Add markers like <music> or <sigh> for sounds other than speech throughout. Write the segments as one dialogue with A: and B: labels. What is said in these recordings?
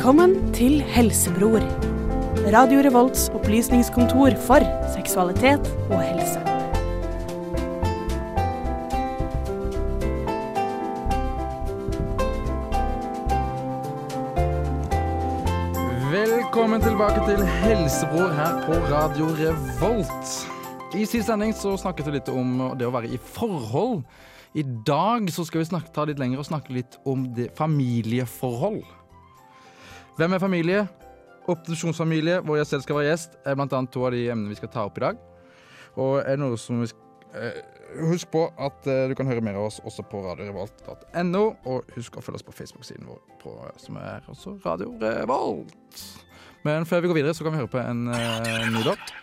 A: Velkommen til Helsebror. Radio Revolts opplysningskontor for seksualitet og helse.
B: Velkommen tilbake til Helsebror her på Radio Revolt. I sist sending så snakket vi litt om det å være i forhold. I dag så skal vi snakke, ta litt lenger og snakke litt om familieforhold. Hvem er familie? Opposisjonsfamilie, hvor jeg selv skal være gjest, er blant annet to av de emnene vi skal ta opp i dag. Og er det noe som vi skal eh, Husk på at eh, du kan høre mer av oss også på radiorevolt.no, og husk å følge oss på Facebook-siden vår, på, som er også Radio Revolt. Men før vi går videre, så kan vi høre på en uh, ny låt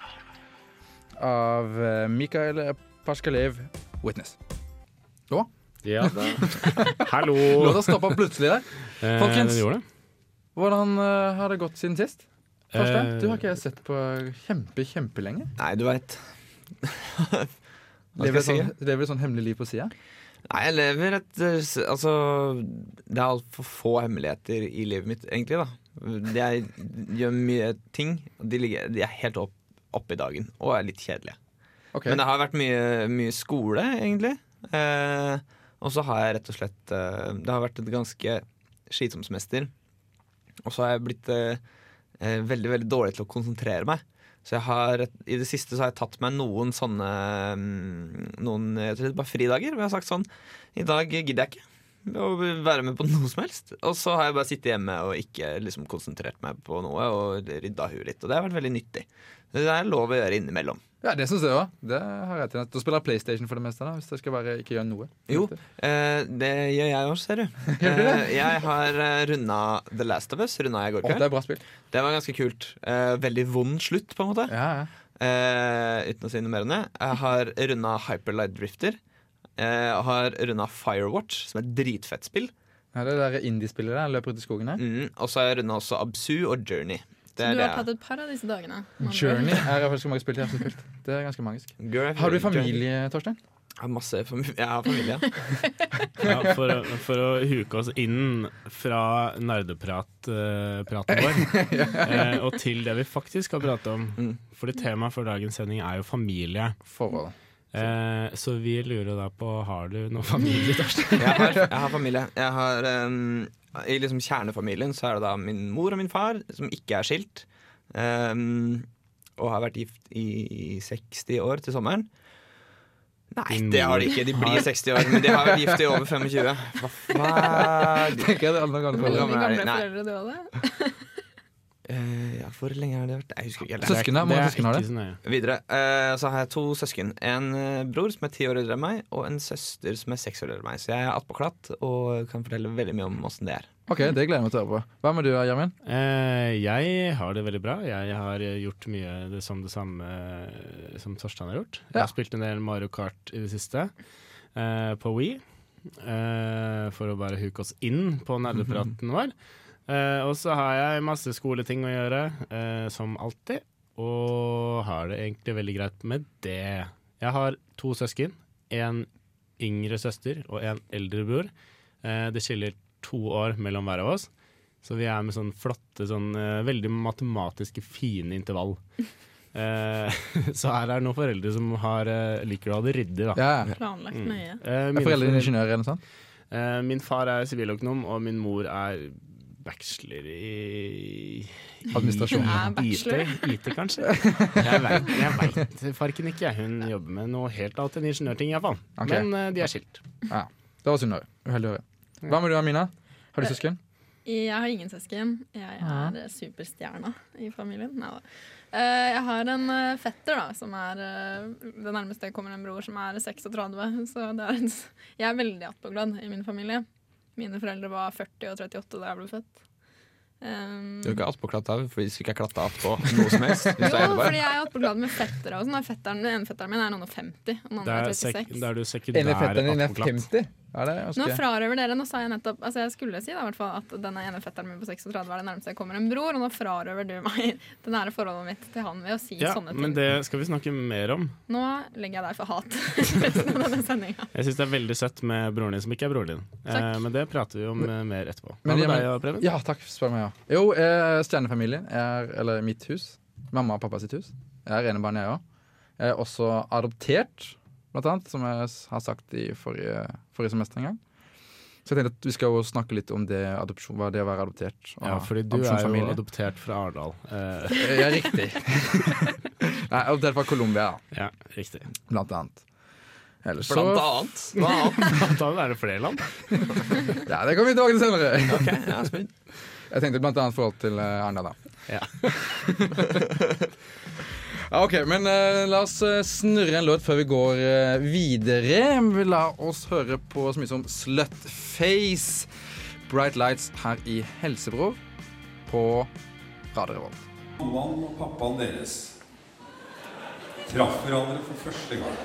B: av eh, Mikael Paskalev, 'Witness'. Nå?
C: Ja da. <laughs> Hallo.
B: Låta stoppa plutselig der. Folkens. Hvordan eh, har det gått siden sist? Torstein,
C: Eh,
B: du har ikke jeg sett på kjempe, kjempelenge.
D: Nei, du veit.
B: Lever
D: du
B: et
D: jeg
B: sånn, lever sånn hemmelig liv på sida?
D: Nei, jeg lever et Altså, det er altfor få hemmeligheter i livet mitt, egentlig, da. Jeg gjør mye ting, de, ligger, de er helt opp, oppe i dagen, og er litt kjedelige.
B: Okay.
D: Men det har vært mye, mye skole, egentlig. Eh, og så har jeg rett og slett eh, Det har vært et ganske slitsomt semester. Og så har jeg blitt eh, eh, veldig, veldig dårlig til å konsentrere meg. Så jeg har, i det siste så har jeg tatt meg noen sånne mm, Noen jeg tror det bare fridager hvor jeg har sagt sånn I dag gidder jeg ikke å være med på noe som helst. Og så har jeg bare sittet hjemme og ikke liksom konsentrert meg på noe og rydda huet litt. Og det har vært veldig nyttig. Det er lov å gjøre innimellom.
B: Ja, det syns jeg òg. Det har jeg til. Da spiller jeg PlayStation for det meste, da, hvis jeg skal bare ikke gjøre noe.
D: Jo, eh, det gjør jeg også, ser du. <laughs> Eh, jeg har uh, runda The Last of Us. Runda jeg i går
B: Å, det er bra spill.
D: Det var ganske kult. Eh, veldig vond slutt, på en måte.
B: Ja, ja.
D: Eh, uten å si noe mer enn det. Jeg har runda Hyperlight Drifter. Eh, Jeg har runda Firewatch, som er et dritfett spill.
B: ja det der indiespillet der, løper ut i skogen her.
D: Mm, og så har jeg runda også Absu og Journey. Det
E: Så du har tatt et par av disse dagene?
B: Journey er faktisk mange spill jeg har spilt. Det er ganske magisk. Har du familie, Torstein?
D: Jeg har masse familie. Jeg har familie. <laughs>
C: Ja, for, å, for å huke oss inn fra nerdeprat-praten vår <laughs> eh, og til det vi faktisk skal prate om.
D: Mm.
C: Fordi temaet for dagens sending er jo familie.
B: Forhold.
C: Eh, så vi lurer da på Har du noe familie, Torstein?
D: Jeg har, jeg har familie. Jeg har, um, I liksom kjernefamilien så er det da min mor og min far, som ikke er skilt. Um, og har vært gift i 60 år til sommeren. Nei, det har de ikke. De blir 60 år, men de har vært gift i over 25. <laughs> Hva faen?
B: Tenker jeg det er gamle
D: Hvor
B: foreldre.
D: gammel
E: Veldig
D: er de?
E: gamle
D: Nei. <laughs> Eh, ja, hvor lenge har det vært? Jeg husker ikke.
B: Søsken, da? Hvor mange søsken har du?
D: Videre. Uh, så har jeg to søsken. En eh, bror som er ti år eldre enn meg, og en søster som er seks år eldre enn meg. Så jeg er attpåklatt og kan fortelle veldig mye om åssen det er.
B: Ok, Det gleder jeg meg til å høre på. Hva med du, Jamin?
C: Uh, jeg har det veldig bra. Jeg har gjort mye det som det samme som Torstein har gjort. Jeg
B: Ja.
C: har spilt en del Mario Kart i det siste eh, på Wii. eh, for å bare huke oss inn på nerdepraten <laughs> vår. Eh, og så har jeg masse skoleting å gjøre, eh, som alltid. Og har det egentlig veldig greit med det. Jeg har to søsken. En yngre søster og en eldre bror. Eh, det skiller to år mellom hver av oss. Så vi er med sånn flotte, sånn veldig matematiske, fine intervall. <laughs> Eh, <laughs> så her er det noen foreldre som har, liker å ha det ryddig, da.
B: Ja, ja.
E: Planlagt
C: Mm.
E: nøye.
C: Eh,
B: Er foreldrene
C: foreldre-
B: ingeniører eller noe sånt?
C: Eh, min far er siviløkonom, og min mor er <laughs> bachelor i
B: Administrasjon.
E: Er bachelor.
C: IT, IT kanskje? <laughs> Jeg veit farken ikke. Hun jobber med noe helt annet enn ingeniørting, iallfall.
B: Okay.
C: Men uh, de er skilt.
B: Ja, Det var synd. Uheldig å høre. Hva med du, Amina? Har du søsken?
E: Jeg har ingen søsken. Jeg er eh, superstjerna i familien. Neida. Eh, jeg har en eh, fetter da, som er eh, Det nærmeste kommer en bror som er 36. Så det er en, jeg er veldig attpåglad i min familie. Mine foreldre var 40 og 38 da jeg ble født. Um,
D: Du er ikke attpåklatt av hvis du ikke er klatta attpå noe som helst. <laughs> Er
E: jo, fordi jeg er attpåklatt med fettere. Og sånn. Fetteren, den ene fetteren min er noen og 50, og den andre
C: er,
E: er 36.
C: da er du sekundær
B: er
C: attpåklatt.
B: 50? Er det
E: Nå frarøver dere, nå sa jeg nettopp Altså jeg skulle si da, fall at denne ene fetteren min på 36 var det nærmeste jeg kommer en bror, og nå frarøver du meg <laughs> det nære forholdet mitt til han ved å si
C: Ja,
E: sånne ting.
C: men det skal vi snakke mer om.
E: Nå legger jeg deg for hat <laughs> denne.
C: Jeg syns det er veldig søtt med broren din som ikke er broren din. Eh, men det prater vi om men, mer etterpå. Hva
B: Men-
C: med
B: ja,
C: deg, Preben?
B: Ja, takk. Spør meg, ja. Jo, eh, stjernefamilien er Eller mitt hus. Mamma og pappa sitt hus. Jeg er enebarn, jeg òg. Jeg er også adoptert, blant annet, som jeg har sagt i forrige, forrige semester en gang. Så jeg tenkte at vi skal jo snakke litt om det, adopsjon, hva det å være adoptert. og
C: Ja, fordi du er jo adoptert fra Arendal. Eh, <laughs>
B: Ja, riktig. <laughs> Nei, adoptert fra Colombia,
C: ja, riktig.
B: blant annet. Ellers så
D: Blant annet. Hva annet? <laughs>
C: Da er det flere land.
B: Ja, det kommer vi tilbake til senere.
D: Ok, ja, spennende.
B: Jeg tenkte blant annet forhold til uh, Arendal, da.
C: Ja.
B: Ja, OK, men uh, la oss eh, snurre en låt før vi går uh, videre. La oss høre på så mye som Slutface, Bright Lights her i Helsebror på Radio Revolt.
F: Mammaen og pappaen deres traff hverandre for første gang.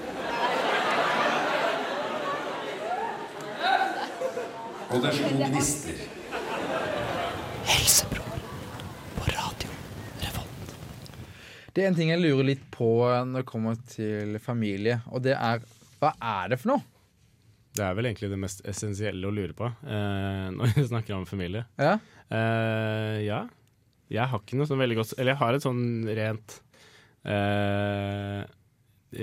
F: Og det slo gnister.
B: Det er en ting jeg lurer litt på når det kommer til familie, og det er hva er det for noe?
C: Det er vel egentlig det mest essensielle å lure på eh, <laughs> når vi snakker om familie.
B: Ja?
C: Eh, ja. Jeg har ikke noe sånn veldig godt Eller jeg har et sånn rent eh,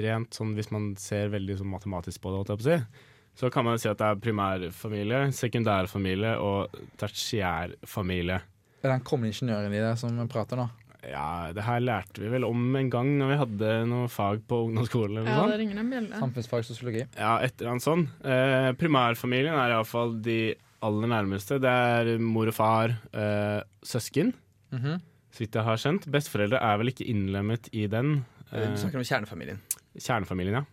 C: Rent sånn hvis man ser veldig sånn matematisk på det, holdt jeg på å si, så kan man si at det er primærfamilie, sekundærfamilie og tertiærfamilie.
B: Er det den kommende ingeniøren i deg som prater nå?
C: Ja, det her lærte vi vel om en gang når vi hadde noe fag på ungdomsskolen eller
E: Ja, det ringer en bjelle.
B: Samfunnsfag, sosiologi.
C: Ja, et eller annet sånn. Eh, primærfamilien er iallfall de aller nærmeste. Det er mor og far, eh, søsken,
B: Mhm.
C: så vidt jeg har skjønt. Besteforeldre er vel ikke innlemmet i den.
D: Du
C: Eh,
D: snakker om kjernefamilien.
C: kjernefamilien, ja.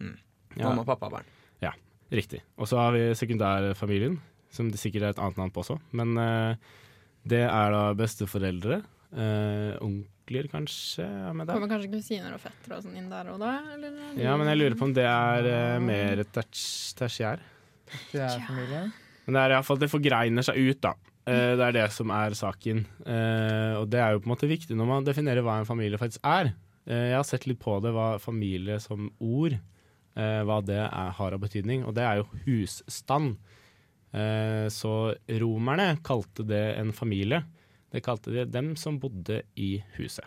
D: Mm.
C: ja.
D: Mamma, pappa, og barn.
C: Ja, Riktig. Og så har vi sekundærfamilien, som det sikkert er et annet navn på også. Men eh, det er da besteforeldre. Eh, onkler, kanskje, er med der.
E: Kommer kanskje kusiner og fettere og sånn inn der og da? Eller?
C: Ja, men jeg lurer på om det er eh, mer tertiær.
B: Det er familien.
C: Men det er iallfall det forgreiner seg ut, da. Eh, det er det som er saken. Eh, og det er jo på en måte viktig når man definerer hva en familie faktisk er. Eh, jeg har sett litt på det, hva familie som ord, eh, hva det er, har av betydning. Og det er jo husstand. Eh, så romerne kalte det en familie. Det kalte de dem som bodde i huset.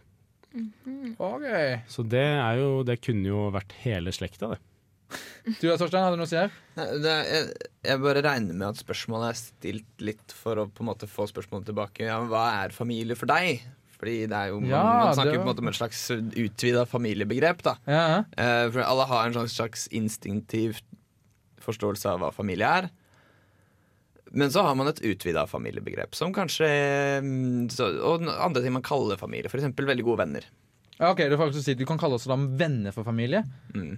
B: OK.
C: Så det er jo Det kunne jo vært hele slekta, det. <laughs>
B: Du da, Torstein, hadde du noe å si her?
D: Er, jeg, jeg bare regner med at spørsmålet er stilt litt for å på en måte få spørsmålet tilbake. Ja, men hva er familie for deg? Fordi det er jo, man,
B: Ja,
D: man snakker jo på en måte om et slags utvida familiebegrep. da
B: Ja,
D: Eh, For alle har en slags, slags instinktiv forståelse av hva familie er. Men så har man et utvida familiebegrep, som kanskje mm, så, Og andre ting man kaller familie. F.eks. veldig gode venner.
B: ja OK, du, får faktisk si, du kan kalle oss da venner for familie.
D: Mm.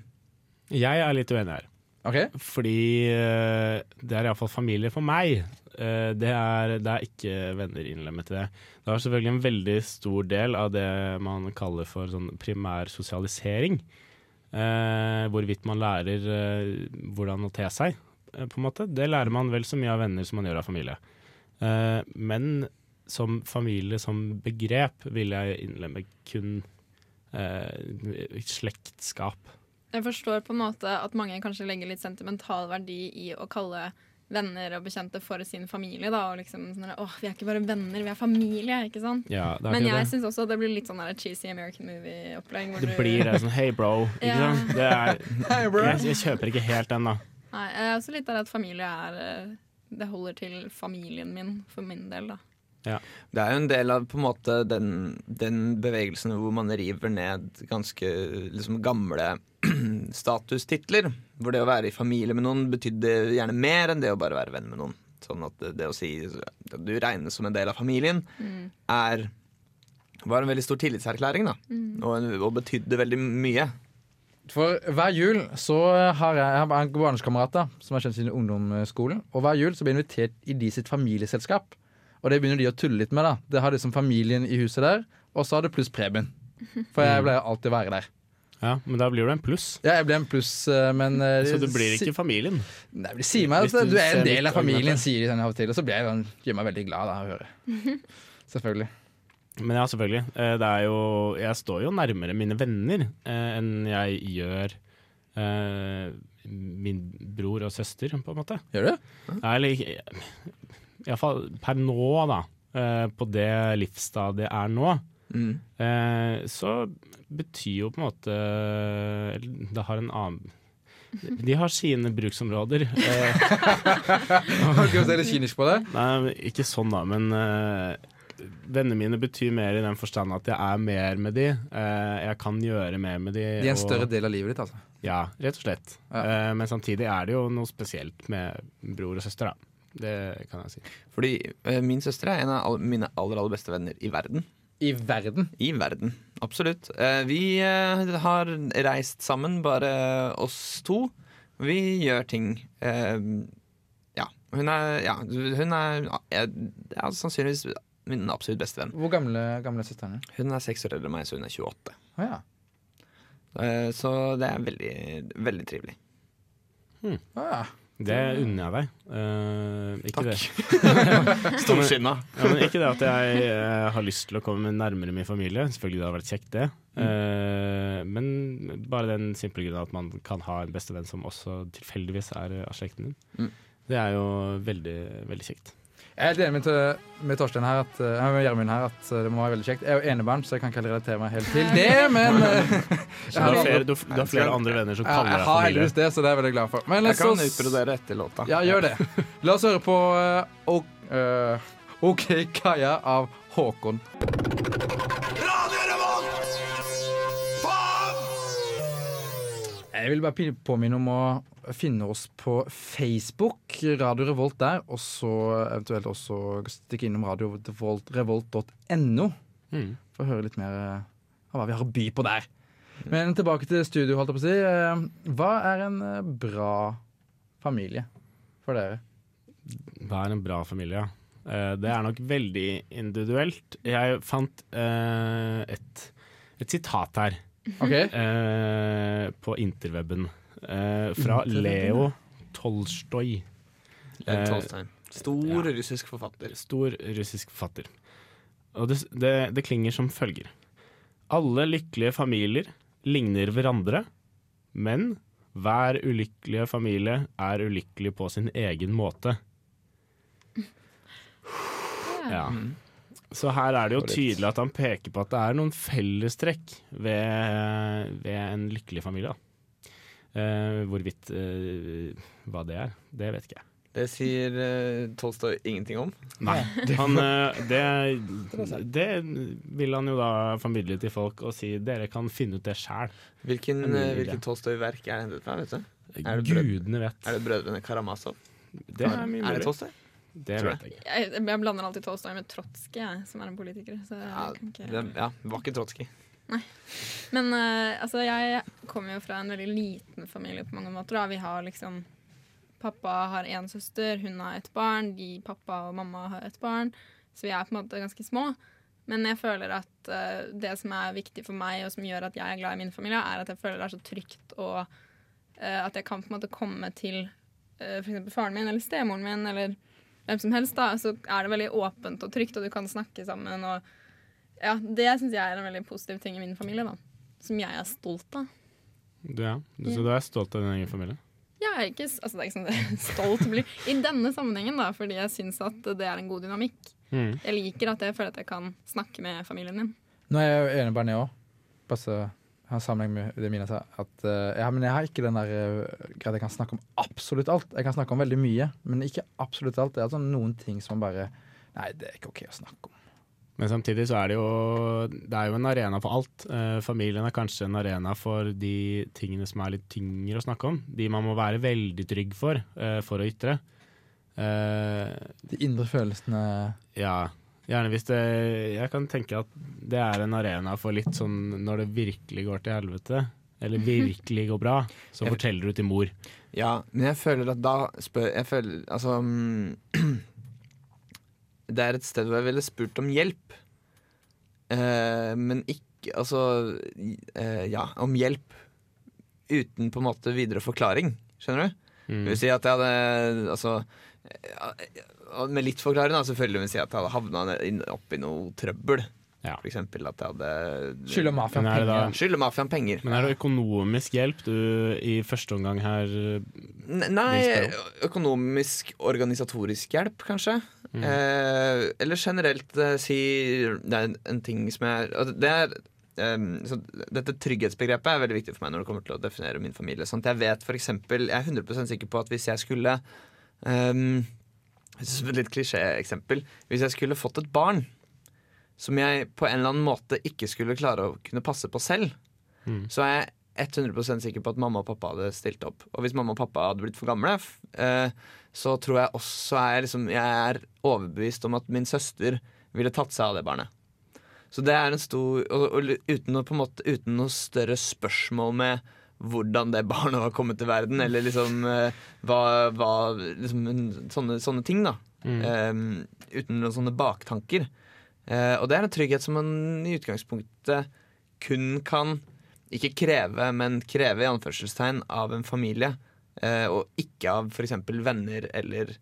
C: Jeg er litt uenig her.
B: OK?
C: Fordi eh, det er iallfall familie for meg. Eh, det, er, det er ikke venner innlemmet i det. Det er selvfølgelig en veldig stor del av det man kaller for sånn primær sosialisering. Eh, hvorvidt man lærer hvordan å te seg, på en måte. Det lærer man vel så mye av venner som man gjør av familie. Eh, men som familie som begrep vil jeg innlemme kun eh, slektskap.
E: Jeg forstår på en måte at mange kanskje legger litt sentimental verdi i å kalle venner og bekjente for sin familie. Da, og liksom sånn der, Åh, vi er ikke bare venner, vi er familie. ikke sant?
C: Ja, det er
E: Men
C: ikke
E: jeg syns også det blir litt sånn der cheesy American movie-opplegg.
C: Det blir det sånn Hei, bro. Ikke
E: Ja.
C: sant? Det er, <laughs> jeg, jeg kjøper ikke helt den, da.
E: Nei, jeg er også litt der at familie er eh, Det holder til familien min, for min del, da.
D: Det er jo en del av på en måte den, den bevegelsen hvor man river ned ganske liksom, gamle <clears throat> statustitler. Hvor det å være i familie med noen betydde gjerne mer enn det å bare være venn med noen. Sånn at det, det å si at du regnes som en del av familien, er var en veldig stor tillitserklæring, da. Og, en, og betydde veldig mye.
B: For hver jul så har jeg, jeg har en barndomskamerat som har kjent siden ungdomsskolen. Og hver jul så blir jeg invitert i de sitt familieselskap. Og det begynner de å tulle litt med. da Det har liksom familien i huset der, og så har det pluss Preben. For jeg pleier alltid å være der.
C: Ja, Men da blir du en pluss.
B: Ja, jeg blir en pluss, eh, men eh,
C: Så du blir ikke familien.
B: Nei, De sier meg at
C: du
B: du er en del av familien, sier de sånn av og til. Og så blir jeg sånn, gjør meg veldig glad da, å høre. <laughs> Selvfølgelig.
C: Men ja, selvfølgelig. Eh, Det er jo, jeg står jo nærmere mine venner eh, enn jeg gjør eh, min bror og søster, på en måte.
B: Gjør du?
C: Eller iallfall per nå, da. eh, På det livsstadiet er nå.
D: Mm.
C: Eh, så betyr jo på en måte Det har en annen De har sine bruksområder. <laughs>
B: Har du se litt kynisk på det?
C: nei, ikke sånn, da, men eh, vennene mine betyr mer i den forstand at jeg er mer med de. Eh, jeg kan gjøre mer med de.
B: De er en
C: og-
B: større del av livet ditt, altså.
C: Ja, rett og slett.
B: Ja.
C: Eh, men samtidig er det jo noe spesielt med bror og søster, da. Det kan jeg si.
D: Fordi eh, min søster er en av mine aller, aller beste venner i verden.
B: I verden.
D: I verden, absolutt. Eh, vi har reist sammen, bare oss to. Vi gjør ting. Eh, ja. Hun er, ja, hun er ja, ja, sannsynligvis min absolutt beste venn.
B: Hvor gamle, gamle er søsteren din?
D: Hun er seks år eldre enn meg, så hun er 28.
B: Oh, ja.
D: Eh, så det er veldig, veldig trivelig.
B: Å ja.
C: Det unner jeg deg. Uh, ikke
D: Takk.
C: det. <laughs>
D: Storsinna.
C: Ja, ikke det at jeg eh, har lyst til å komme nærmere min familie. Selvfølgelig det har vært kjekt, det. Eh, men bare den simple grunnen at man kan ha en bestevenn som også tilfeldigvis er av slekten din.
D: Mm.
C: Det er jo veldig, veldig kjekt.
B: Jeg er helt enig med, med Torstein her, at, eh, med Gjermund her, at eh, det må være veldig kjekt. Jeg er jo enebarn, så jeg kan ikke relatere meg helt til det, <laughs> men eh,
C: Så du, har flere, du, du har flere andre venner som kaller deg familie?
B: jeg har heldigvis det, så det er jeg veldig glad for. Men
D: Jeg kan utbrodere etter låta.
B: Ja, gjør det. <laughs> La oss høre på uh, eh, OK Kaja av Håkon. Jeg vil bare påminne om å finne oss på Facebook, Radio Revolt der, og så eventuelt også stikke innom radiorevolt.no
C: Mm.
B: for å høre litt mer eh, av hva vi har å by på der. Men tilbake til studio, holdt jeg på å si. Eh, Hva er en eh, bra familie for dere?
C: Hva er en bra familie? Det er nok veldig individuelt. Jeg fant et, et sitat her
B: Ok?
C: eh, på interweben eh, fra Leo Tolstoj.
D: Lev
C: Eh,
D: Stor
C: ja.
D: russisk forfatter.
C: Stor russisk forfatter. Og det, det, det klinger som følger. Alle lykkelige familier ligner hverandre, men hver ulykkelige familie er ulykkelig på sin egen måte. <laughs> Ja. Så her er det jo tydelig at han peker på at det er noen fellestrekk ved, ved en lykkelig familie. Eh, hvorvidt uh, hva det er, det vet ikke jeg.
D: Det sier uh, Tolstoy ingenting om.
C: Nei. <laughs> Han, uh, det, det vil han jo da formidle til folk og si dere kan finne ut det sjæl.
D: Hvilken,
C: er
D: uh,
C: det.
D: Tolstoy-verk er det hentet fra? vet du? Er det
C: Gudene vet.
D: Er det Brødrene Karamazov?
C: Det er
D: Er det. Tolstoy?
C: Det
D: Tror
C: vet jeg ikke.
E: Jeg, jeg blander alltid Tolstoy med Trotskij, jeg, som er en politiker. Så jeg
D: Ja,
E: kan ikke...
D: det, ja, det var ikke Trotskij.
E: Men uh, altså, jeg kommer jo fra en veldig liten familie på mange måter. Da. Vi har liksom Pappa har én søster, hun har et barn. De, pappa og mamma har et barn. Så vi er på en måte ganske små. Men jeg føler at uh, det som er viktig for meg, og som gjør at jeg er glad i min familie, er at jeg føler det er så trygt, og uh, at jeg kan på en måte komme til uh, f.eks. faren min eller stemoren min eller hvem som helst, da, så er det veldig åpent og trygt, og du kan snakke sammen. og ja, Det syns jeg er en veldig positiv ting i min familie, da. Som jeg er stolt av.
C: Du, ja. du, så du er stolt av din egen familie?
E: Ja, Jeg er ikke, altså det er ikke sånn det er stolt blir i denne sammenhengen, da, fordi jeg syns at det er en god dynamikk.
C: Mm.
E: Jeg liker at jeg føler at jeg kan snakke med familien min.
B: Nå er jeg jo enig med jeg òg. Jeg har sammenheng med det Mina sa. At, uh, ja, men jeg har ikke den der uh, greia jeg kan snakke om absolutt alt. Jeg kan snakke om veldig mye, men ikke absolutt alt. Det er altså noen ting som man bare Nei, det er ikke OK å snakke om.
C: Men samtidig så er det jo Det er jo en arena for alt. Eh, familien er kanskje en arena for de tingene som er litt tyngre å snakke om. De man må være veldig trygg for eh, for å ytre. Eh,
B: De indre følelsene
C: ja, gjerne hvis det Jeg kan tenke at det er en arena for litt sånn når det virkelig går til helvete, eller virkelig går bra, så
D: Jeg-
C: forteller du til mor.
D: Ja, men jeg føler at da spør Jeg føler Altså mm, <clears throat> Det er et sted hvor jeg ville spurt om hjelp. Eh, men ikke Altså eh, ja, om hjelp uten på en måte videre forklaring. Skjønner du?
C: Mm.
D: Det vil si at jeg hadde Altså ja, Med litt forklaring, selvfølgelig vil jeg si at jeg hadde havna opp i noe trøbbel.
C: Ja.
D: For eksempel at jeg hadde
B: Skylder mafiaen
C: er
B: penger.
D: Skylder mafiaen penger.
C: Men er det økonomisk hjelp du i første omgang her
D: N- Nei, økonomisk, organisatorisk hjelp, kanskje.
C: Mm.
D: Eh, eller generelt eh, si Det er en, en ting som jeg det er, eh, så Dette trygghetsbegrepet er veldig viktig for meg når det kommer til å definere min familie. Sånn at jeg vet for eksempel, Jeg er 100 sikker på at hvis jeg skulle um, Et litt klisjé-eksempel. Hvis jeg skulle fått et barn som jeg på en eller annen måte ikke skulle klare å kunne passe på selv,
C: Mm.
D: så er jeg 100% sikker på at mamma og pappa hadde stilt opp. Og hvis mamma og pappa hadde blitt for gamle, eh, så tror jeg også er liksom, jeg er overbevist om at min søster ville tatt seg av det barnet. Så det er en stor Og, og uten, noe, måte, uten noe større spørsmål med hvordan det barnet var kommet til verden, eller liksom eh, hva, hva liksom, sånne, sånne ting, da.
C: Mm.
D: Eh, uten noen sånne baktanker. Uh, og det er en trygghet som man i utgangspunktet kun kan ikke kreve, men kreve i anførselstegn av en familie. Uh, og ikke av f.eks. venner eller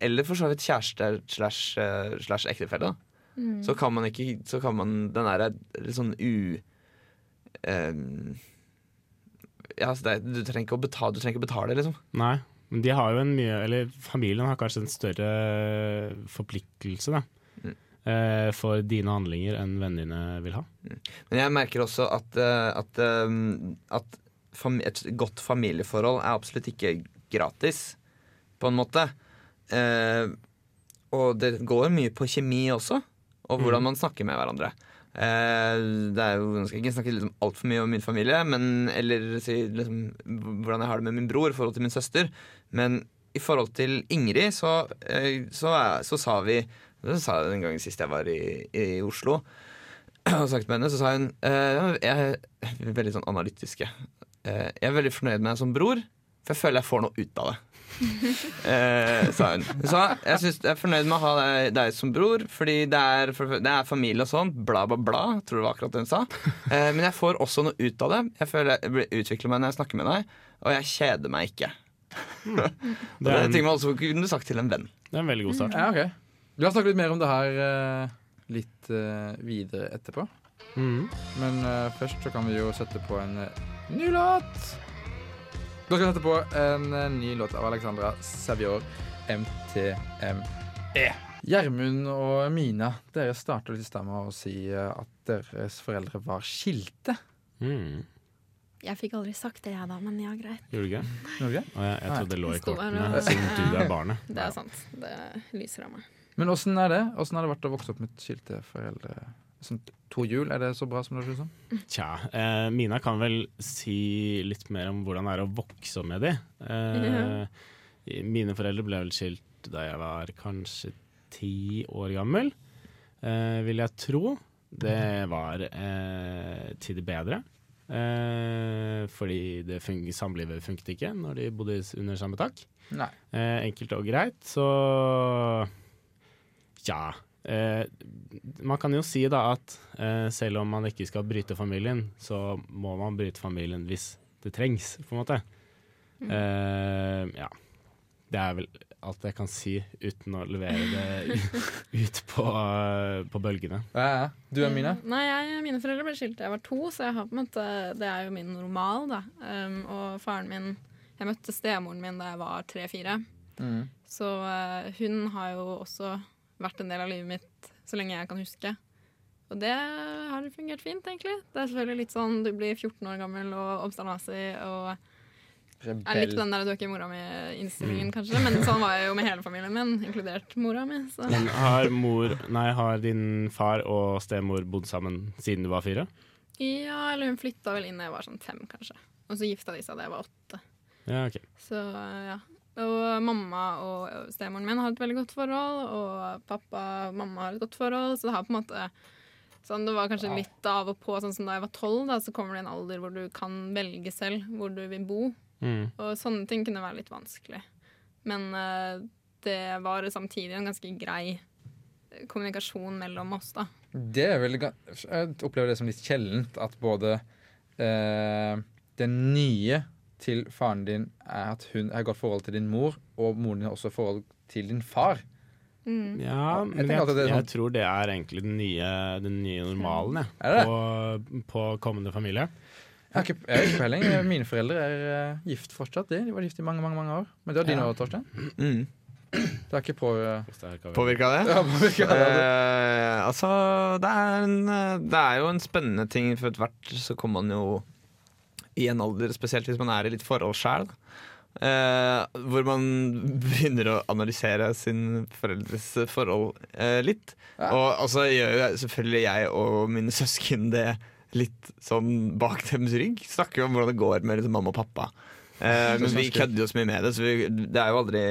D: Eller for så vidt kjæreste slash, slash ektefelle.
E: Mm.
D: Så kan man ikke Så kan man den derre litt sånn u... ehm, ja, altså det, du, trenger ikke å betale, du trenger ikke betale, liksom.
C: Nei, men de har jo en mye Eller familien har kanskje en større forpliktelse, da.
D: Mm.
C: eh, For dine handlinger enn vennene dine vil ha.
D: Men jeg merker også at, eh, at, eh, at fam et godt familieforhold er absolutt ikke gratis, på en måte. Eh, og det går mye på kjemi også, og hvordan man snakker med hverandre. Eh, det er jo, Nå skal jeg ikke snakke liksom altfor mye om min familie, men, eller si liksom, hvordan jeg har det med min bror i forhold til min søster. Men i forhold til Ingrid, så, eh, så, er, så sa vi Det sa jeg den gangen sist jeg var i, i Oslo <clears throat> og snakket med henne, så sa hun eh, Jeg er veldig sånn analytiske. Jeg er veldig fornøyd med deg som bror, for jeg føler jeg får noe ut av det. <laughs> eh, sa hun. Så jeg, synes, jeg er fornøyd med å ha deg, deg som bror, fordi det er, for, det er familie og sånn. Bla, bla, bla. Tror det var akkurat det hun sa. Eh, men jeg får også noe ut av det. Jeg føler jeg blir- utvikler meg når jeg snakker med deg, og jeg kjeder meg ikke. <laughs> Mm.
C: Det
D: det
C: er en,
D: ting man også kunne sagt til en venn.
C: det er en veldig god start.
B: Ja, okay. La oss snakke litt mer om det her eh, litt eh, videre etterpå.
C: Mm.
B: Men uh, først så kan vi jo sette på en ny låt. Da skal vi sette på en eh, ny låt av Alexandra Savior, MTME. Gjermund og Mina, dere starta litt i stad med å si eh, at deres foreldre var skilte.
C: Mm.
E: Jeg fikk aldri sagt det, jeg da, men ja, greit.
C: Gjorde du ikke?
B: Gjorde?
C: Og jeg, jeg trodde det lå i kortene, siden du er barnet. <laughs>
E: Det er sant. Det lyser av meg.
B: Men åssen er det? Åssen har det vært å vokse opp med skilte foreldre? Sånn to hjul, er det så bra som det høres ut som?
C: Tja, eh, Mina kan vel si litt mer om hvordan det er å vokse opp med de. Eh, Mine foreldre ble vel skilt da jeg var kanskje ti år gammel, eh, vil jeg tro. Det var eh, til det bedre. Eh, fordi det fun samlivet funket ikke når de bodde under samme tak.
B: Nei.
C: Eh, enkelt og greit, så ja. Eh, man kan jo si da at eh, selv om man ikke skal bryte familien, så må man bryte familien hvis det trengs, på en måte. Eh, ja. Det er vel alt jeg kan si uten å levere det <laughs> ut på, på bølgene.
B: Ja, ja. Du er Mina?
E: Nei, jeg, mine foreldre ble skilt da jeg var to, så jeg har på en måte, det er jo min normal. da. Um, og faren min Jeg møtte stemoren min da jeg var tre-fire.
B: Mm.
E: Så uh, hun har jo også vært en del av livet mitt så lenge jeg kan huske. Og det har fungert fint, egentlig. Det er selvfølgelig litt sånn du blir 14 år gammel og obsternasi og Rebell. Jeg likte den der du er ikke mora mi-innstillingen, kanskje. Men sånn var jeg jo med hele familien min, inkludert mora mi. Så.
C: Men har, mor, nei, har din far og stemor bodd sammen siden du var fire?
E: Ja, eller hun flytta vel inn da jeg var sånn fem, kanskje. Og så gifta de seg da jeg var åtte.
C: Ja, ok.
E: Så ja. Og mamma og stemoren min har et veldig godt forhold, og pappa og mamma har et godt forhold, så det har på en måte Sånn, det var kanskje litt av og på, sånn som da jeg var tolv, så kommer det en alder hvor du kan velge selv hvor du vil bo.
C: Mm.
E: Og sånne ting kunne være litt vanskelig. Men uh, det var samtidig en ganske grei kommunikasjon mellom oss, da.
B: Det er vel Jeg opplever det som litt sjeldent at både uh, det nye til faren din er at hun har godt forhold til din mor, og moren din har også forhold til din far.
E: Mm.
C: Ja, men jeg,
B: jeg, det er
C: jeg
B: sånn-
C: tror det er egentlig den nye, den nye normalen, jeg.
B: Er det?
C: På, på kommende familie.
B: Jeg har ikke, jeg har ikke peiling. Mine foreldre er eh, gift fortsatt. De. de var gift i mange mange, mange år. Men det var dine
C: Ja.
B: år, Torstein.
D: Mm.
B: Det er ikke på eh,
C: det
D: Påvirka det?
B: ja, påvirket det.
D: Eh, altså, det er, en, eh, det er jo en spennende ting, for ethvert hvert så kommer man jo i en alder, spesielt hvis man er i litt forhold sjæl, eh, hvor man <laughs> begynner å analysere sin foreldres forhold eh, litt.
B: Ja.
D: Og så gjør jo selvfølgelig jeg og mine søsken det litt sånn bak deres rygg. Snakker jo om hvordan det går med liksom, mamma og pappa. Eh, <laughs> men vi kødder jo så mye med det, så vi, det er jo aldri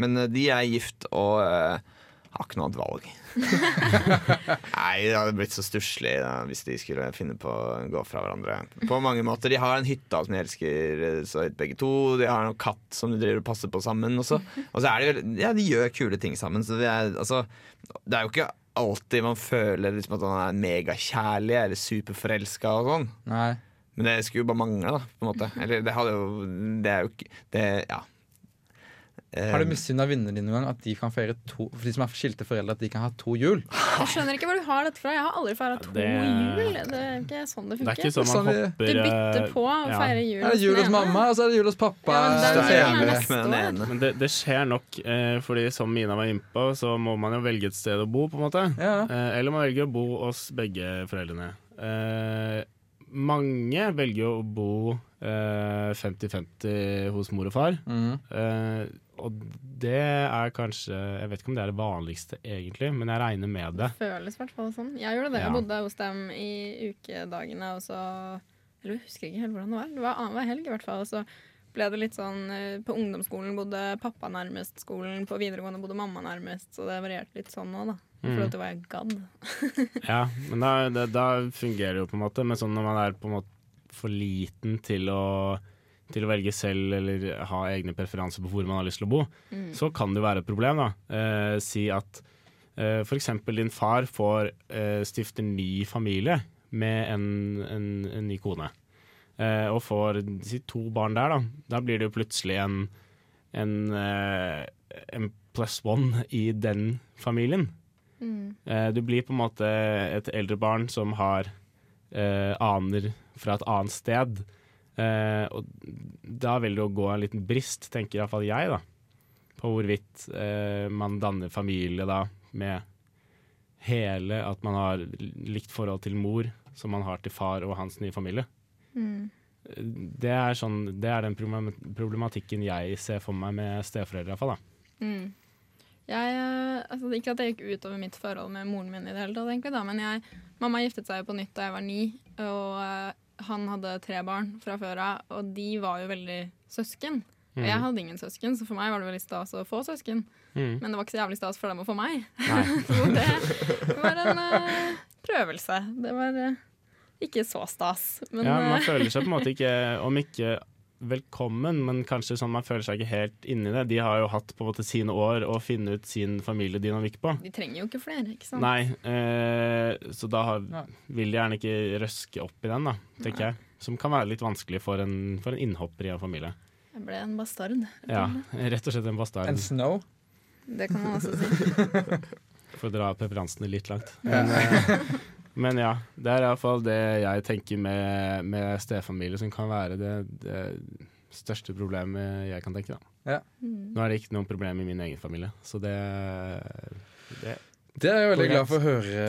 D: Men eh, de er gift og eh, har ikke noe annet valg. <laughs> Nei, det hadde blitt så stusslig hvis de skulle finne på å gå fra hverandre. På mange måter. De har en hytte som de elsker så høyt begge to. De har en katt som de driver og passer på sammen. Og så, og så er de Ja, de gjør kule ting sammen. Så det er, altså, det er jo ikke alltid man føler liksom at man er megakjærlig eller superforelska og sånn.
B: Nei.
D: Men det skulle jo bare mangle, da. På en måte. Eller det hadde jo Det er jo ikke det, Ja.
B: Har du misunna vennene dine noen gang at de kan feire to For de som er skilte foreldre, at de kan ha to jul?
E: Jeg skjønner ikke hvor du har dette fra. Jeg har aldri feira to
C: det-
E: jul. Det er ikke sånn det
C: Det er ikke sånn man
B: Sånn
C: hopper
E: Du bytter
C: eh,
E: på å
C: ja.
E: feire jul
B: Er det jul hos mamma, og så er det jul hos pappa?
E: Ja, men det er
B: er.
C: Men det, det skjer nok, eh, fordi som Mina var inne på, så må man jo velge et sted å bo, på en måte.
B: Ja.
C: Eh, eller man velger å bo hos begge foreldrene. Eh, mange velger jo å bo eh, 50-50 hos mor og far.
B: Mhm.
C: Eh, og det er kanskje Jeg vet ikke om det er det vanligste, egentlig, men jeg regner med det.
E: Føles i hvert fall sånn. Jeg gjorde det. Jeg bodde hos dem i ukedagene, og så Eller jeg husker ikke helt hvordan det var. Det var annenhver helg, i hvert fall. Og så ble det litt sånn eh, På ungdomsskolen bodde pappa nærmest skolen, på videregående bodde mamma nærmest, så det varierte litt sånn nå, da. I
C: Mm.
E: forhold til hva jeg gadd. <laughs>
C: Ja, men da, det, da fungerer det jo på en måte. Men sånn når man er på en måte for liten til å, til å velge selv eller ha egne preferanser på hvor man har lyst til å bo,
E: Mm.
C: så kan det være et problem. da. Eh, si at eh, f.eks. din far får eh, stifte ny familie med en, en, en ny kone. Eh, og får si, to barn der, da. Da blir det jo plutselig en, en, eh, en pluss one i den familien.
E: Mm.
C: Eh, du blir på en måte et eldre barn som har eh, aner fra et annet sted. Eh, og da vil det jo gå en liten brist, tenker iallfall jeg, da. På hvorvidt eh, man danner familie da med hele At man har likt forhold til mor som man har til far og hans nye familie.
E: Mm.
C: Det er, sånn, det er den problematikken jeg ser for meg med steforeldre, iallfall.
E: Mm. Jeg, eh, altså, ikke at det gikk utover mitt forhold med moren min, i det hele tatt, egentlig, da, men jeg, mamma giftet seg på nytt da jeg var ni, og uh, han hadde tre barn fra før av, og de var jo veldig søsken. Og jeg hadde ingen søsken, så for meg var det veldig stas å få søsken.
C: Mm.
E: Men det var ikke så jævlig stas for dem å få meg. <laughs> Så det var en uh, prøvelse. Det var eh, ikke så stas. Men
C: ja, man
E: eh,
C: føler seg på en måte <laughs> ikke, om ikke velkommen, men kanskje sånn man føler seg ikke helt inni det. De har jo hatt på en måte sine år å finne ut sin familiedynamikk på.
E: de trenger jo ikke flere, ikke sant?
C: Nei, eh, så da har, vil de gjerne ikke røske opp i den, da, tenker jeg. Som kan være litt vanskelig for en, for en innhopper i en familie.
E: Jeg ble en bastard. rett
C: Ja. Rett og slett en bastard,
B: En snow.
E: Det kan man også si. <laughs>
C: for å dra preferansene litt langt. Men, eh, men ja, det er iallfall det jeg tenker med, med stefamilie, som kan være det, det største problemet jeg kan tenke. da.
E: Mm.
C: Nå er det ikke noe problem i min egen familie, så det, det
B: Det er jeg veldig glad for å høre,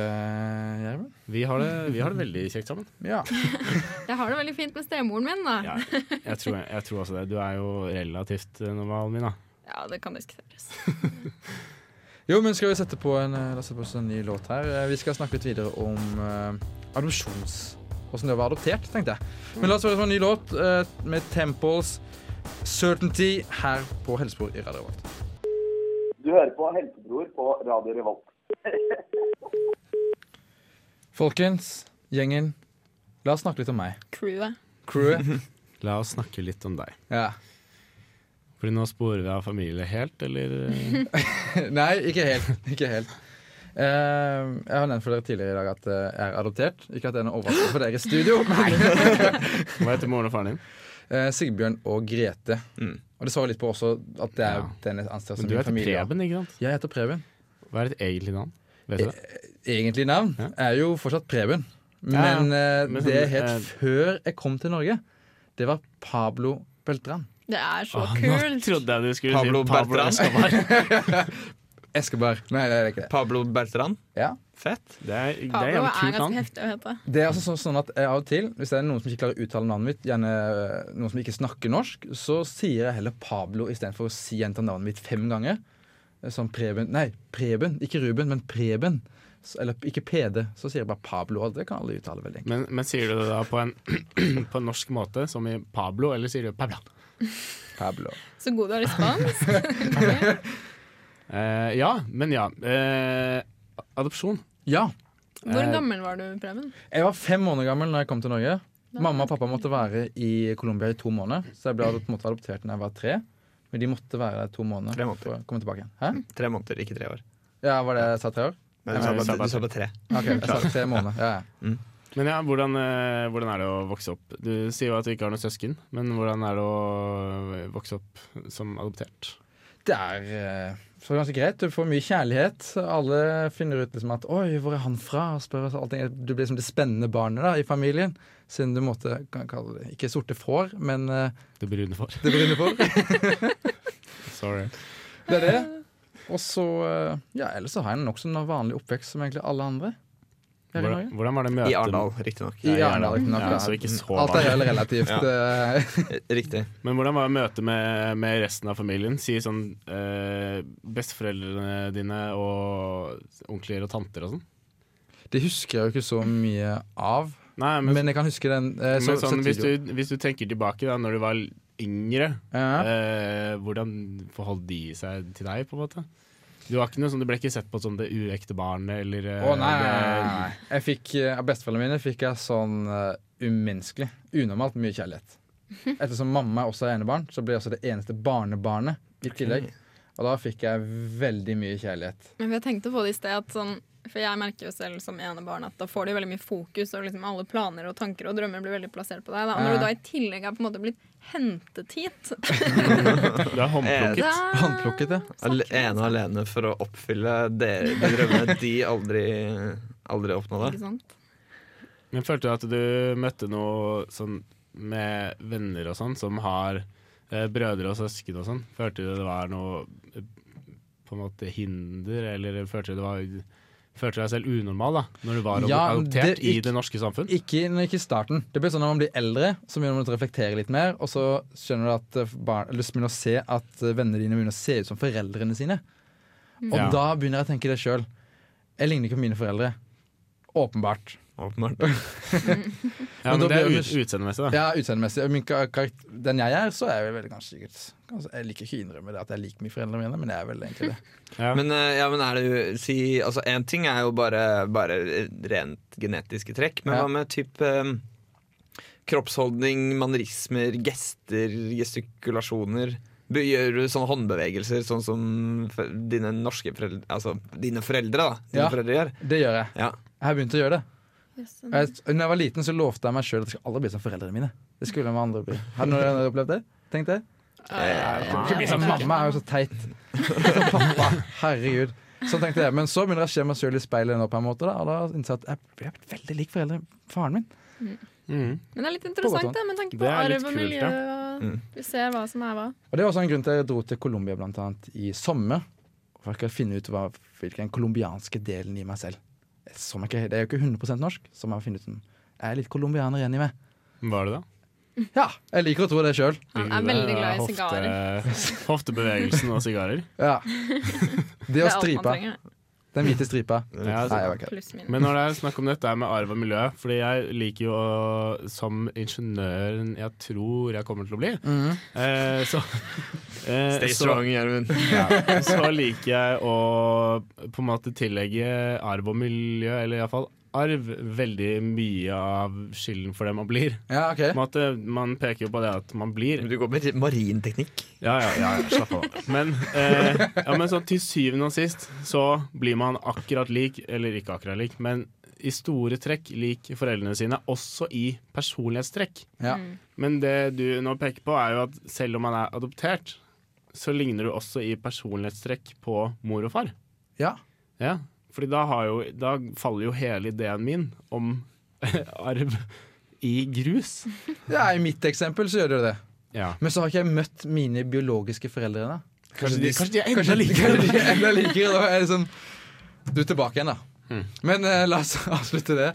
B: Gjermund.
C: vi, har det, vi har det veldig kjekt sammen. <laughs>
B: Ja.
E: Jeg har det veldig fint med stemoren min, da.
C: Ja, jeg, tror, jeg tror også det. Du er jo relativt normalen normal, Mina.
E: Ja, det kan diskuteres. <laughs>
B: Jo, men skal vi sette på en, eh, la oss sette på en ny låt her? Eh, Vi skal snakke litt videre om uh, adopsjons... Åssen det var adoptert, tenkte jeg. Men la oss høre på en ny låt uh, med Temples Certainty her på helsebror i Radio Revolt.
G: Du hører på Helsebror på Radio Revolt. <laughs>
B: Folkens, gjengen, la oss snakke litt om meg.
E: Crewet.
B: Crewet. <laughs>
C: La oss snakke litt om deg.
B: Ja.
C: Fordi nå sporer vi av familie helt, eller? <laughs>
B: Nei, ikke helt. Ikke helt. Uh, jeg har nevnt for dere tidligere i dag at eh, jeg er adoptert. Ikke at det er noe overraskelse for dere i studio. <laughs>
C: Hva heter moren og faren din?
B: Uh, <laughs> Sigbjørn og Grete.
D: Mm.
B: Og det svarer litt på også at det er
C: Ja.
B: den jeg anser som
C: Men du heter
B: familie.
C: Preben, ikke sant?
B: Jeg heter Preben.
C: Hva er ditt egentlig navn? Vet du det?
B: Egentlig navn
C: Ja.
B: er jo fortsatt Preben.
C: Ja, ja.
B: Men eh, det
C: sånn,
B: het før jeg kom til Norge. Det var Pablo Beltran.
E: Det er så
C: Åh, nå trodde jeg du skulle
D: Pablo
C: si Pablo
D: Bertrand.
C: Escobar. <laughs>
B: Escobar. Nei, det er ikke det.
D: Pablo Bertrand.
B: Ja.
D: Fett.
C: Det er, det er jævlig
E: er
C: kult navn.
E: heftig å hete.
B: Det er altså sånn, sånn at jeg av og til, Hvis det er noen som ikke klarer å uttale navnet mitt, gjerne øh, noen som ikke snakker norsk, så sier jeg heller Pablo istedenfor å si gjenta navnet mitt fem ganger. Eh, Som Preben Nei, Preben. Ikke Ruben, men Preben. Eller ikke PD. Så sier jeg bare Pablo. Det kan alle uttale veldig enkelt.
C: Men, men sier du det da på en, <clears throat> på en norsk måte, som i Pablo, eller sier du Pablo?
B: Pablo. <laughs>
E: Så god du er i spansk.
C: uh, ja, men ja. Uh, adopsjon.
B: Ja.
E: Hvor
C: Eh,
E: gammel var du, Preben?
B: Jeg var fem måneder gammel når jeg kom til Norge. Mamma og pappa måtte være i Colombia i to måneder, så jeg ble adop- på en måte adoptert da jeg var tre. Men de måtte være der to måneder
D: Tre måneder.
B: for å komme tilbake igjen. Hæ?
D: Tre måneder, ikke tre år.
B: Ja, Var det jeg sa tre år?
C: Nei,
D: du sa bare, tre.
B: Ok, jeg sa tre måneder. Ja, ja.
C: Men ja, hvordan, eh, hvordan er det å vokse opp? Du sier jo at du ikke har noen søsken, men hvordan er det å vokse opp som adoptert?
B: Det er eh, så ganske greit. Du får mye kjærlighet. Alle finner ut liksom at 'oi, hvor er han fra?' og spør oss allting. Du blir som det spennende barnet da, i familien. Siden du måtte kalle det ikke sorte får, men eh,
C: Det brune får.
B: det brune får. <laughs>
C: Sorry.
B: Det er det. Og så eh, Ja, ellers så har jeg en nokså vanlig oppvekst som egentlig alle andre.
C: Hvordan, hvordan var det møtet
D: I Arendal, riktignok.
C: Ja.
B: Ja,
C: så ikke så
B: Alt er veldig relativt. <laughs> ja.
D: Riktig.
C: Men hvordan var møtet med, med resten av familien? Si sånn eh, besteforeldrene dine og onkler og tanter og sånn.
B: det husker jeg jo ikke så mye av.
C: Nei, men,
B: Men jeg kan huske den. eh,
C: men
B: så,
C: sånn, hvis, du, hvis du tenker tilbake da når du var yngre,
B: Ja.
C: eh, hvordan forholdt de seg til deg, på en måte? Du, var ikke noe sånn, du ble ikke sett på som det uekte barnet, eller eh,
B: Å nei, nei, nei, fikk, eh, Av besteforeldrene mine fikk jeg sånn uh, umenneskelig, unormalt mye kjærlighet. <laughs> Ettersom mamma også er enebarn, så ble jeg også det eneste barnebarnet i tillegg. Og da fikk jeg veldig mye kjærlighet.
E: Men jeg tenkte på det i sted at sånn For jeg merker jo selv som enebarn at da får du veldig mye fokus, og liksom alle planer og tanker og drømmer blir veldig plassert på deg. Da. Og Når du da i tillegg er på en måte blitt hentet hit <laughs>
C: Du er håndplukket.
E: da- <laughs>
B: Håndplukket, ja.
D: Ene og alene for å oppfylle det, de drømmene de aldri, aldri oppnådde.
E: Ikke sant?
C: Men følte du at du møtte noe sånn med venner og sånn, som har eh, brødre og søsken og sånn? Følte du det var noe eh, på en måte hinder, eller følte du det var Følte deg selv unormal da Når du var
B: Ja,
C: adoptert
B: det-
C: i det norske samfunn?
B: Ikke, ikke i starten. Det blir sånn Når man blir eldre, så begynner man å reflektere litt mer. Og så skjønner du at eh, barn, så begynner å se at eh, vennene dine begynner å se ut som foreldrene sine. Og
C: Ja.
B: da begynner jeg å tenke det sjøl. Jeg ligner ikke på mine foreldre. Åpenbart.
D: Åpenbart. <laughs>
C: Ja,
B: Men
C: men det er ut, utseendemessig, da.
B: Ja, utseendemessig. Min karakter- Den jeg er, så er jeg vel ganske sikkert kanskje, Jeg liker ikke å innrømme det at jeg liker mine foreldre mine, men jeg er vel egentlig det. <laughs>
C: Ja.
D: Men, eh, ja, men er det jo si, altså, En ting er jo bare, bare rent genetiske trekk, men
B: Ja.
D: hva med type um, kroppsholdning, mannerismer, gester, gestikulasjoner? Gjør du sånne håndbevegelser sånn som dine norske foreldre Altså dine foreldre, da. Dine
B: Ja.
D: foreldre gjør?
B: Det gjør jeg.
D: Ja.
B: Jeg har begynt å gjøre det.
E: Yes.
B: Jeg, når jeg var liten, så lovte jeg meg sjøl at jeg skulle aldri bli som foreldrene mine. Det skulle med andre bli. Har noen opplevd det? Tenk det? Mamma er jo så teit. <laughs> Pappa. Herregud. Sånn tenkte jeg. Men så begynner jeg å se meg sjøl i speilet nå, på en måte. Da, og da innser jeg at jeg blir er veldig lik foreldre, faren min.
C: Mhm.
E: Men det er litt interessant det, med tanke på
C: er
E: arv og miljø. Og
D: Mm.
E: Du ser hva som er hva.
B: Og Det var også en grunn til at jeg dro til Colombia blant annet i sommer. For jeg finne ut hva, hvilken colombianske delen i meg selv. Som ikke, det er jo ikke 100 norsk, som jeg har funnet ut jeg er litt colombianer igjen i meg.
C: Var det da?
B: Ja, jeg liker å tro det sjøl.
E: Han er veldig glad i sigarer.
C: Hofte, hoftebevegelsen <laughs> og sigarer.
B: Ja. <laughs> Det å stripe. Den hvite stripa.
C: Ja,
B: Nei, ikke
E: Pluss minus.
C: Men når det er snakk om dette med arv og miljø Fordi jeg liker jo å, som ingeniøren jeg tror jeg kommer til å bli,
B: Mhm.
C: eh, så, eh,
D: Stay
C: så,
D: strong, Gjermund.
C: ja, så liker jeg å på en måte tillegge arv og miljø, eller iallfall arv veldig mye av skylden for det man blir.
B: Ja, ok.
C: Måte, man peker jo på det at man blir
D: Du går med marinteknikk.
C: Ja, ja, ja, ja slapp av. Men, eh, ja, men så, til syvende og sist så blir man akkurat lik, eller ikke akkurat lik, men i store trekk lik foreldrene sine, også i personlighetstrekk.
B: Ja.
C: Men det du nå peker på, er jo at selv om man er adoptert, så ligner du også i personlighetstrekk på mor og far.
B: ja.
C: Ja, fordi da, har jo, da faller jo hele ideen min om <laughs> arv i grus.
B: ja, i mitt eksempel så gjør det det.
C: Ja.
B: Men så har ikke jeg møtt mine biologiske foreldre ennå.
C: Kanskje de, kanskje de er enda
B: Kanskje,
C: likere.
B: kanskje de er enda likere. Da er det sånn Du er tilbake igjen, da.
C: Mm.
B: Men uh, la oss <laughs> avslutte det.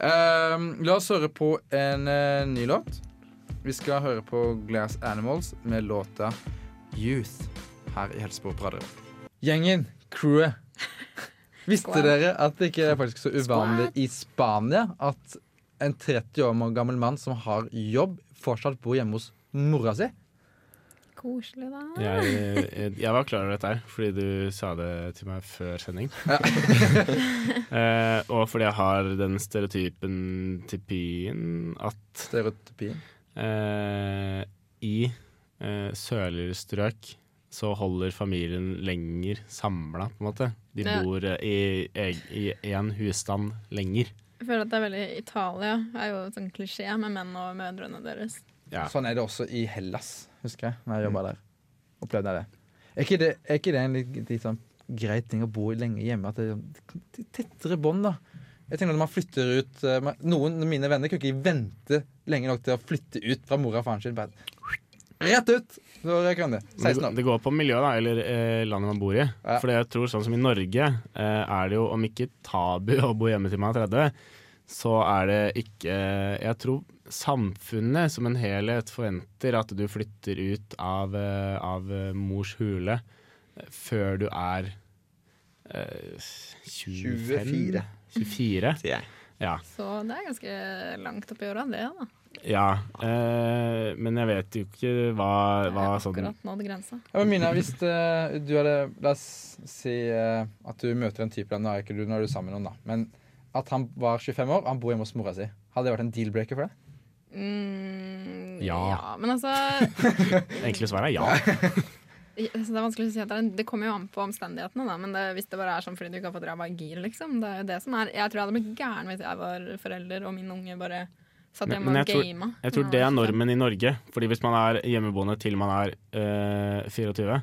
B: Uh, la oss høre på en uh, ny låt. Vi skal høre på Glass Animals med låta Youth her i Helsebro på Radio. Gjengen, crewet. <laughs> Visste dere at det ikke er faktisk så uvanlig i Spania at en 30 år gammel mann som har jobb, fortsatt bor hjemme hos mora si?
E: Koselig, da.
C: Jeg, jeg, jeg var klar over dette her, fordi du sa det til meg før sending. <laughs> eh, og fordi jeg har den stereotypen typien at
B: Stereotypien.
C: eh, i eh, sørligere strøk så holder familien lenger samla, på en måte. De
E: Ja.
C: bor eh, i én husstand lenger.
E: Jeg føler at det er veldig Italia er jo sånn klisjé med menn og mødrene deres.
C: Ja.
B: Sånn er det også i Hellas, husker jeg. Når jeg jobba der. Opplevde jeg det. Er ikke det, er ikke det en litt, litt sånn grei ting å bo lenge hjemme? At det er er tettere bånd, da. Jeg tenker at man flytter ut eh, Noen av mine venner kunne ikke vente lenge nok til å flytte ut fra mora og faren sin. Bare rett ut! Så røk han det. 16 år.
C: det går på miljøet, da, eller eh, landet man bor i.
B: Ja.
C: For jeg tror sånn som i Norge eh, er det jo, om ikke tabu <laughs> å bo hjemme til man er 30, så er det ikke Jeg tror samfunnet som en helhet forventer at du flytter ut av, eh, av eh, mors hule eh, før du er eh, 25?
D: 24.
C: 24? Ja.
E: Så det er ganske langt oppi åra, det, da.
C: Ja eh, men jeg vet jo ikke hva, hva
E: Jeg
C: sånn
E: akkurat nådd grensa.
B: Ja, men Mina, hvis eh, du hadde La oss si eh, at du møter en type Nå er ikke du, nå er du sammen med noen, da. Men at han var 25 år, han bor hjemme hos mora si. Hadde det vært en deal-breaker for deg?
E: Mm,
C: Ja.
E: Men altså <laughs>
C: Enkle svaret er ja. <laughs>
E: jeg- altså, Det er vanskelig å si at det, det kommer jo an på omstendighetene, da. Men det, hvis det bare er sånn fordi du ikke har fått ræva i gir, liksom. Det er jo det som er Jeg tror jeg hadde blitt gæren hvis jeg var forelder og min unge bare
C: men
E: og
C: jeg tror-
E: gama.
C: Jeg tror det er normen i Norge. Fordi hvis man er hjemmeboende til man er eh, 24,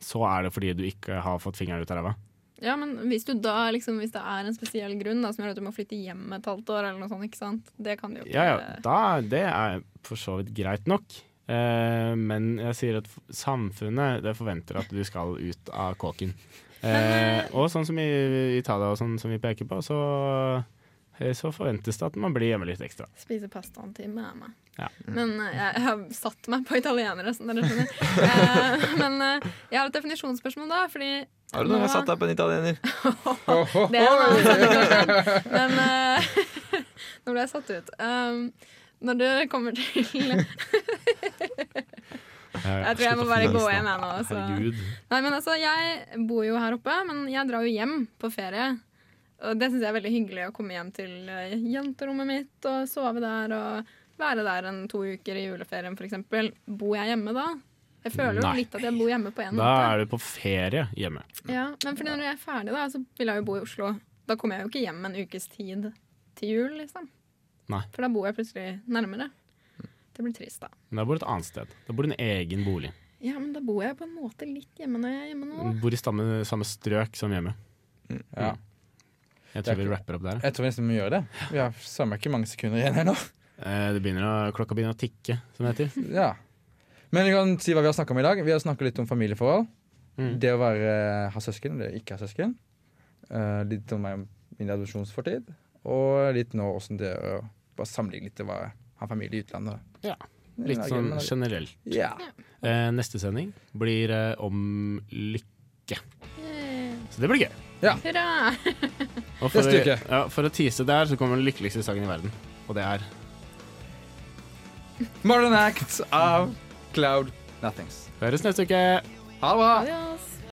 C: så er det fordi du ikke har fått fingeren ut av ræva.
E: Ja, men hvis du da liksom Hvis det er en spesiell grunn da som gjør at du må flytte hjem et halvt år, eller noe sånt, ikke sant? Det kan du jo ikke
C: Ja, ja, da, det er for så vidt greit nok. Eh, men jeg sier at samfunnet det forventer at du skal ut av kåken. Eh, og sånn som i Italia og sånn som vi peker på, så, så forventes det at man blir hjemme litt ekstra.
E: Spise pasta en time er meg.
C: Ja.
E: Men eh, jeg, jeg har satt meg på italienere, som dere skjønner. Eh, men eh, jeg har et definisjonsspørsmål da, fordi
D: Har du noen gang satt deg på en italiener? <laughs>
E: Det er en. Men eh, <laughs> nå ble jeg satt ut. Um, når det kommer til <laughs> Jeg tror jeg må bare gå hjem jeg nå. Så. Nei, men altså, jeg bor jo her oppe, men jeg drar jo hjem på ferie. Og det syns jeg er veldig hyggelig å komme hjem til eh, jenterommet mitt og sove der og være der en to uker i juleferien f.eks. Bor jeg hjemme da? Jeg føler jo
C: Nei.
E: litt at jeg bor hjemme på en
C: Da
E: måte.
C: er du på ferie hjemme.
E: Ja, men fordi når jeg er ferdig, da, så vil jeg jo bo i Oslo. Da kommer jeg jo ikke hjem en ukes tid til jul, liksom.
C: Nei.
E: For da bor jeg plutselig nærmere. Det blir trist, da.
C: Men da bor du et annet sted. Da bor du i en egen bolig.
E: Ja, men da bor jeg på en måte litt hjemme når jeg er hjemme nå.
C: Du bor i samme, samme strøk som hjemme.
B: Ja.
C: Jeg tror vi rapper opp der.
B: Jeg tror nesten vi må gjøre det. Vi har samme ikke mange sekunder igjen her nå.
C: Eh, det begynner å, klokka begynner å tikke, som det heter. <laughs>
B: Ja. Men vi kan si hva vi har snakka om i dag. Vi har snakka litt om familieforhold.
C: Mm.
B: Det å være, ha søsken, eller ikke ha søsken. Uh, litt om min adopsjonsfortid. Og litt nå åssen det er å bare sammenligne litt det å ha familie i utlandet.
C: Ja, Litt sånn generelt.
B: Ja.
C: Uh, neste sending blir uh, om lykke.
E: Yay.
C: Så det blir gøy.
E: Hurra! <laughs>
C: Og for,
B: Neste uke.
C: ja, for å tease der, så kommer den lykkeligste sangen i verden. Og det er
B: Modern Act av Cloud Nothings.
C: Høres neste uke!
B: Ha det bra!
E: Adios.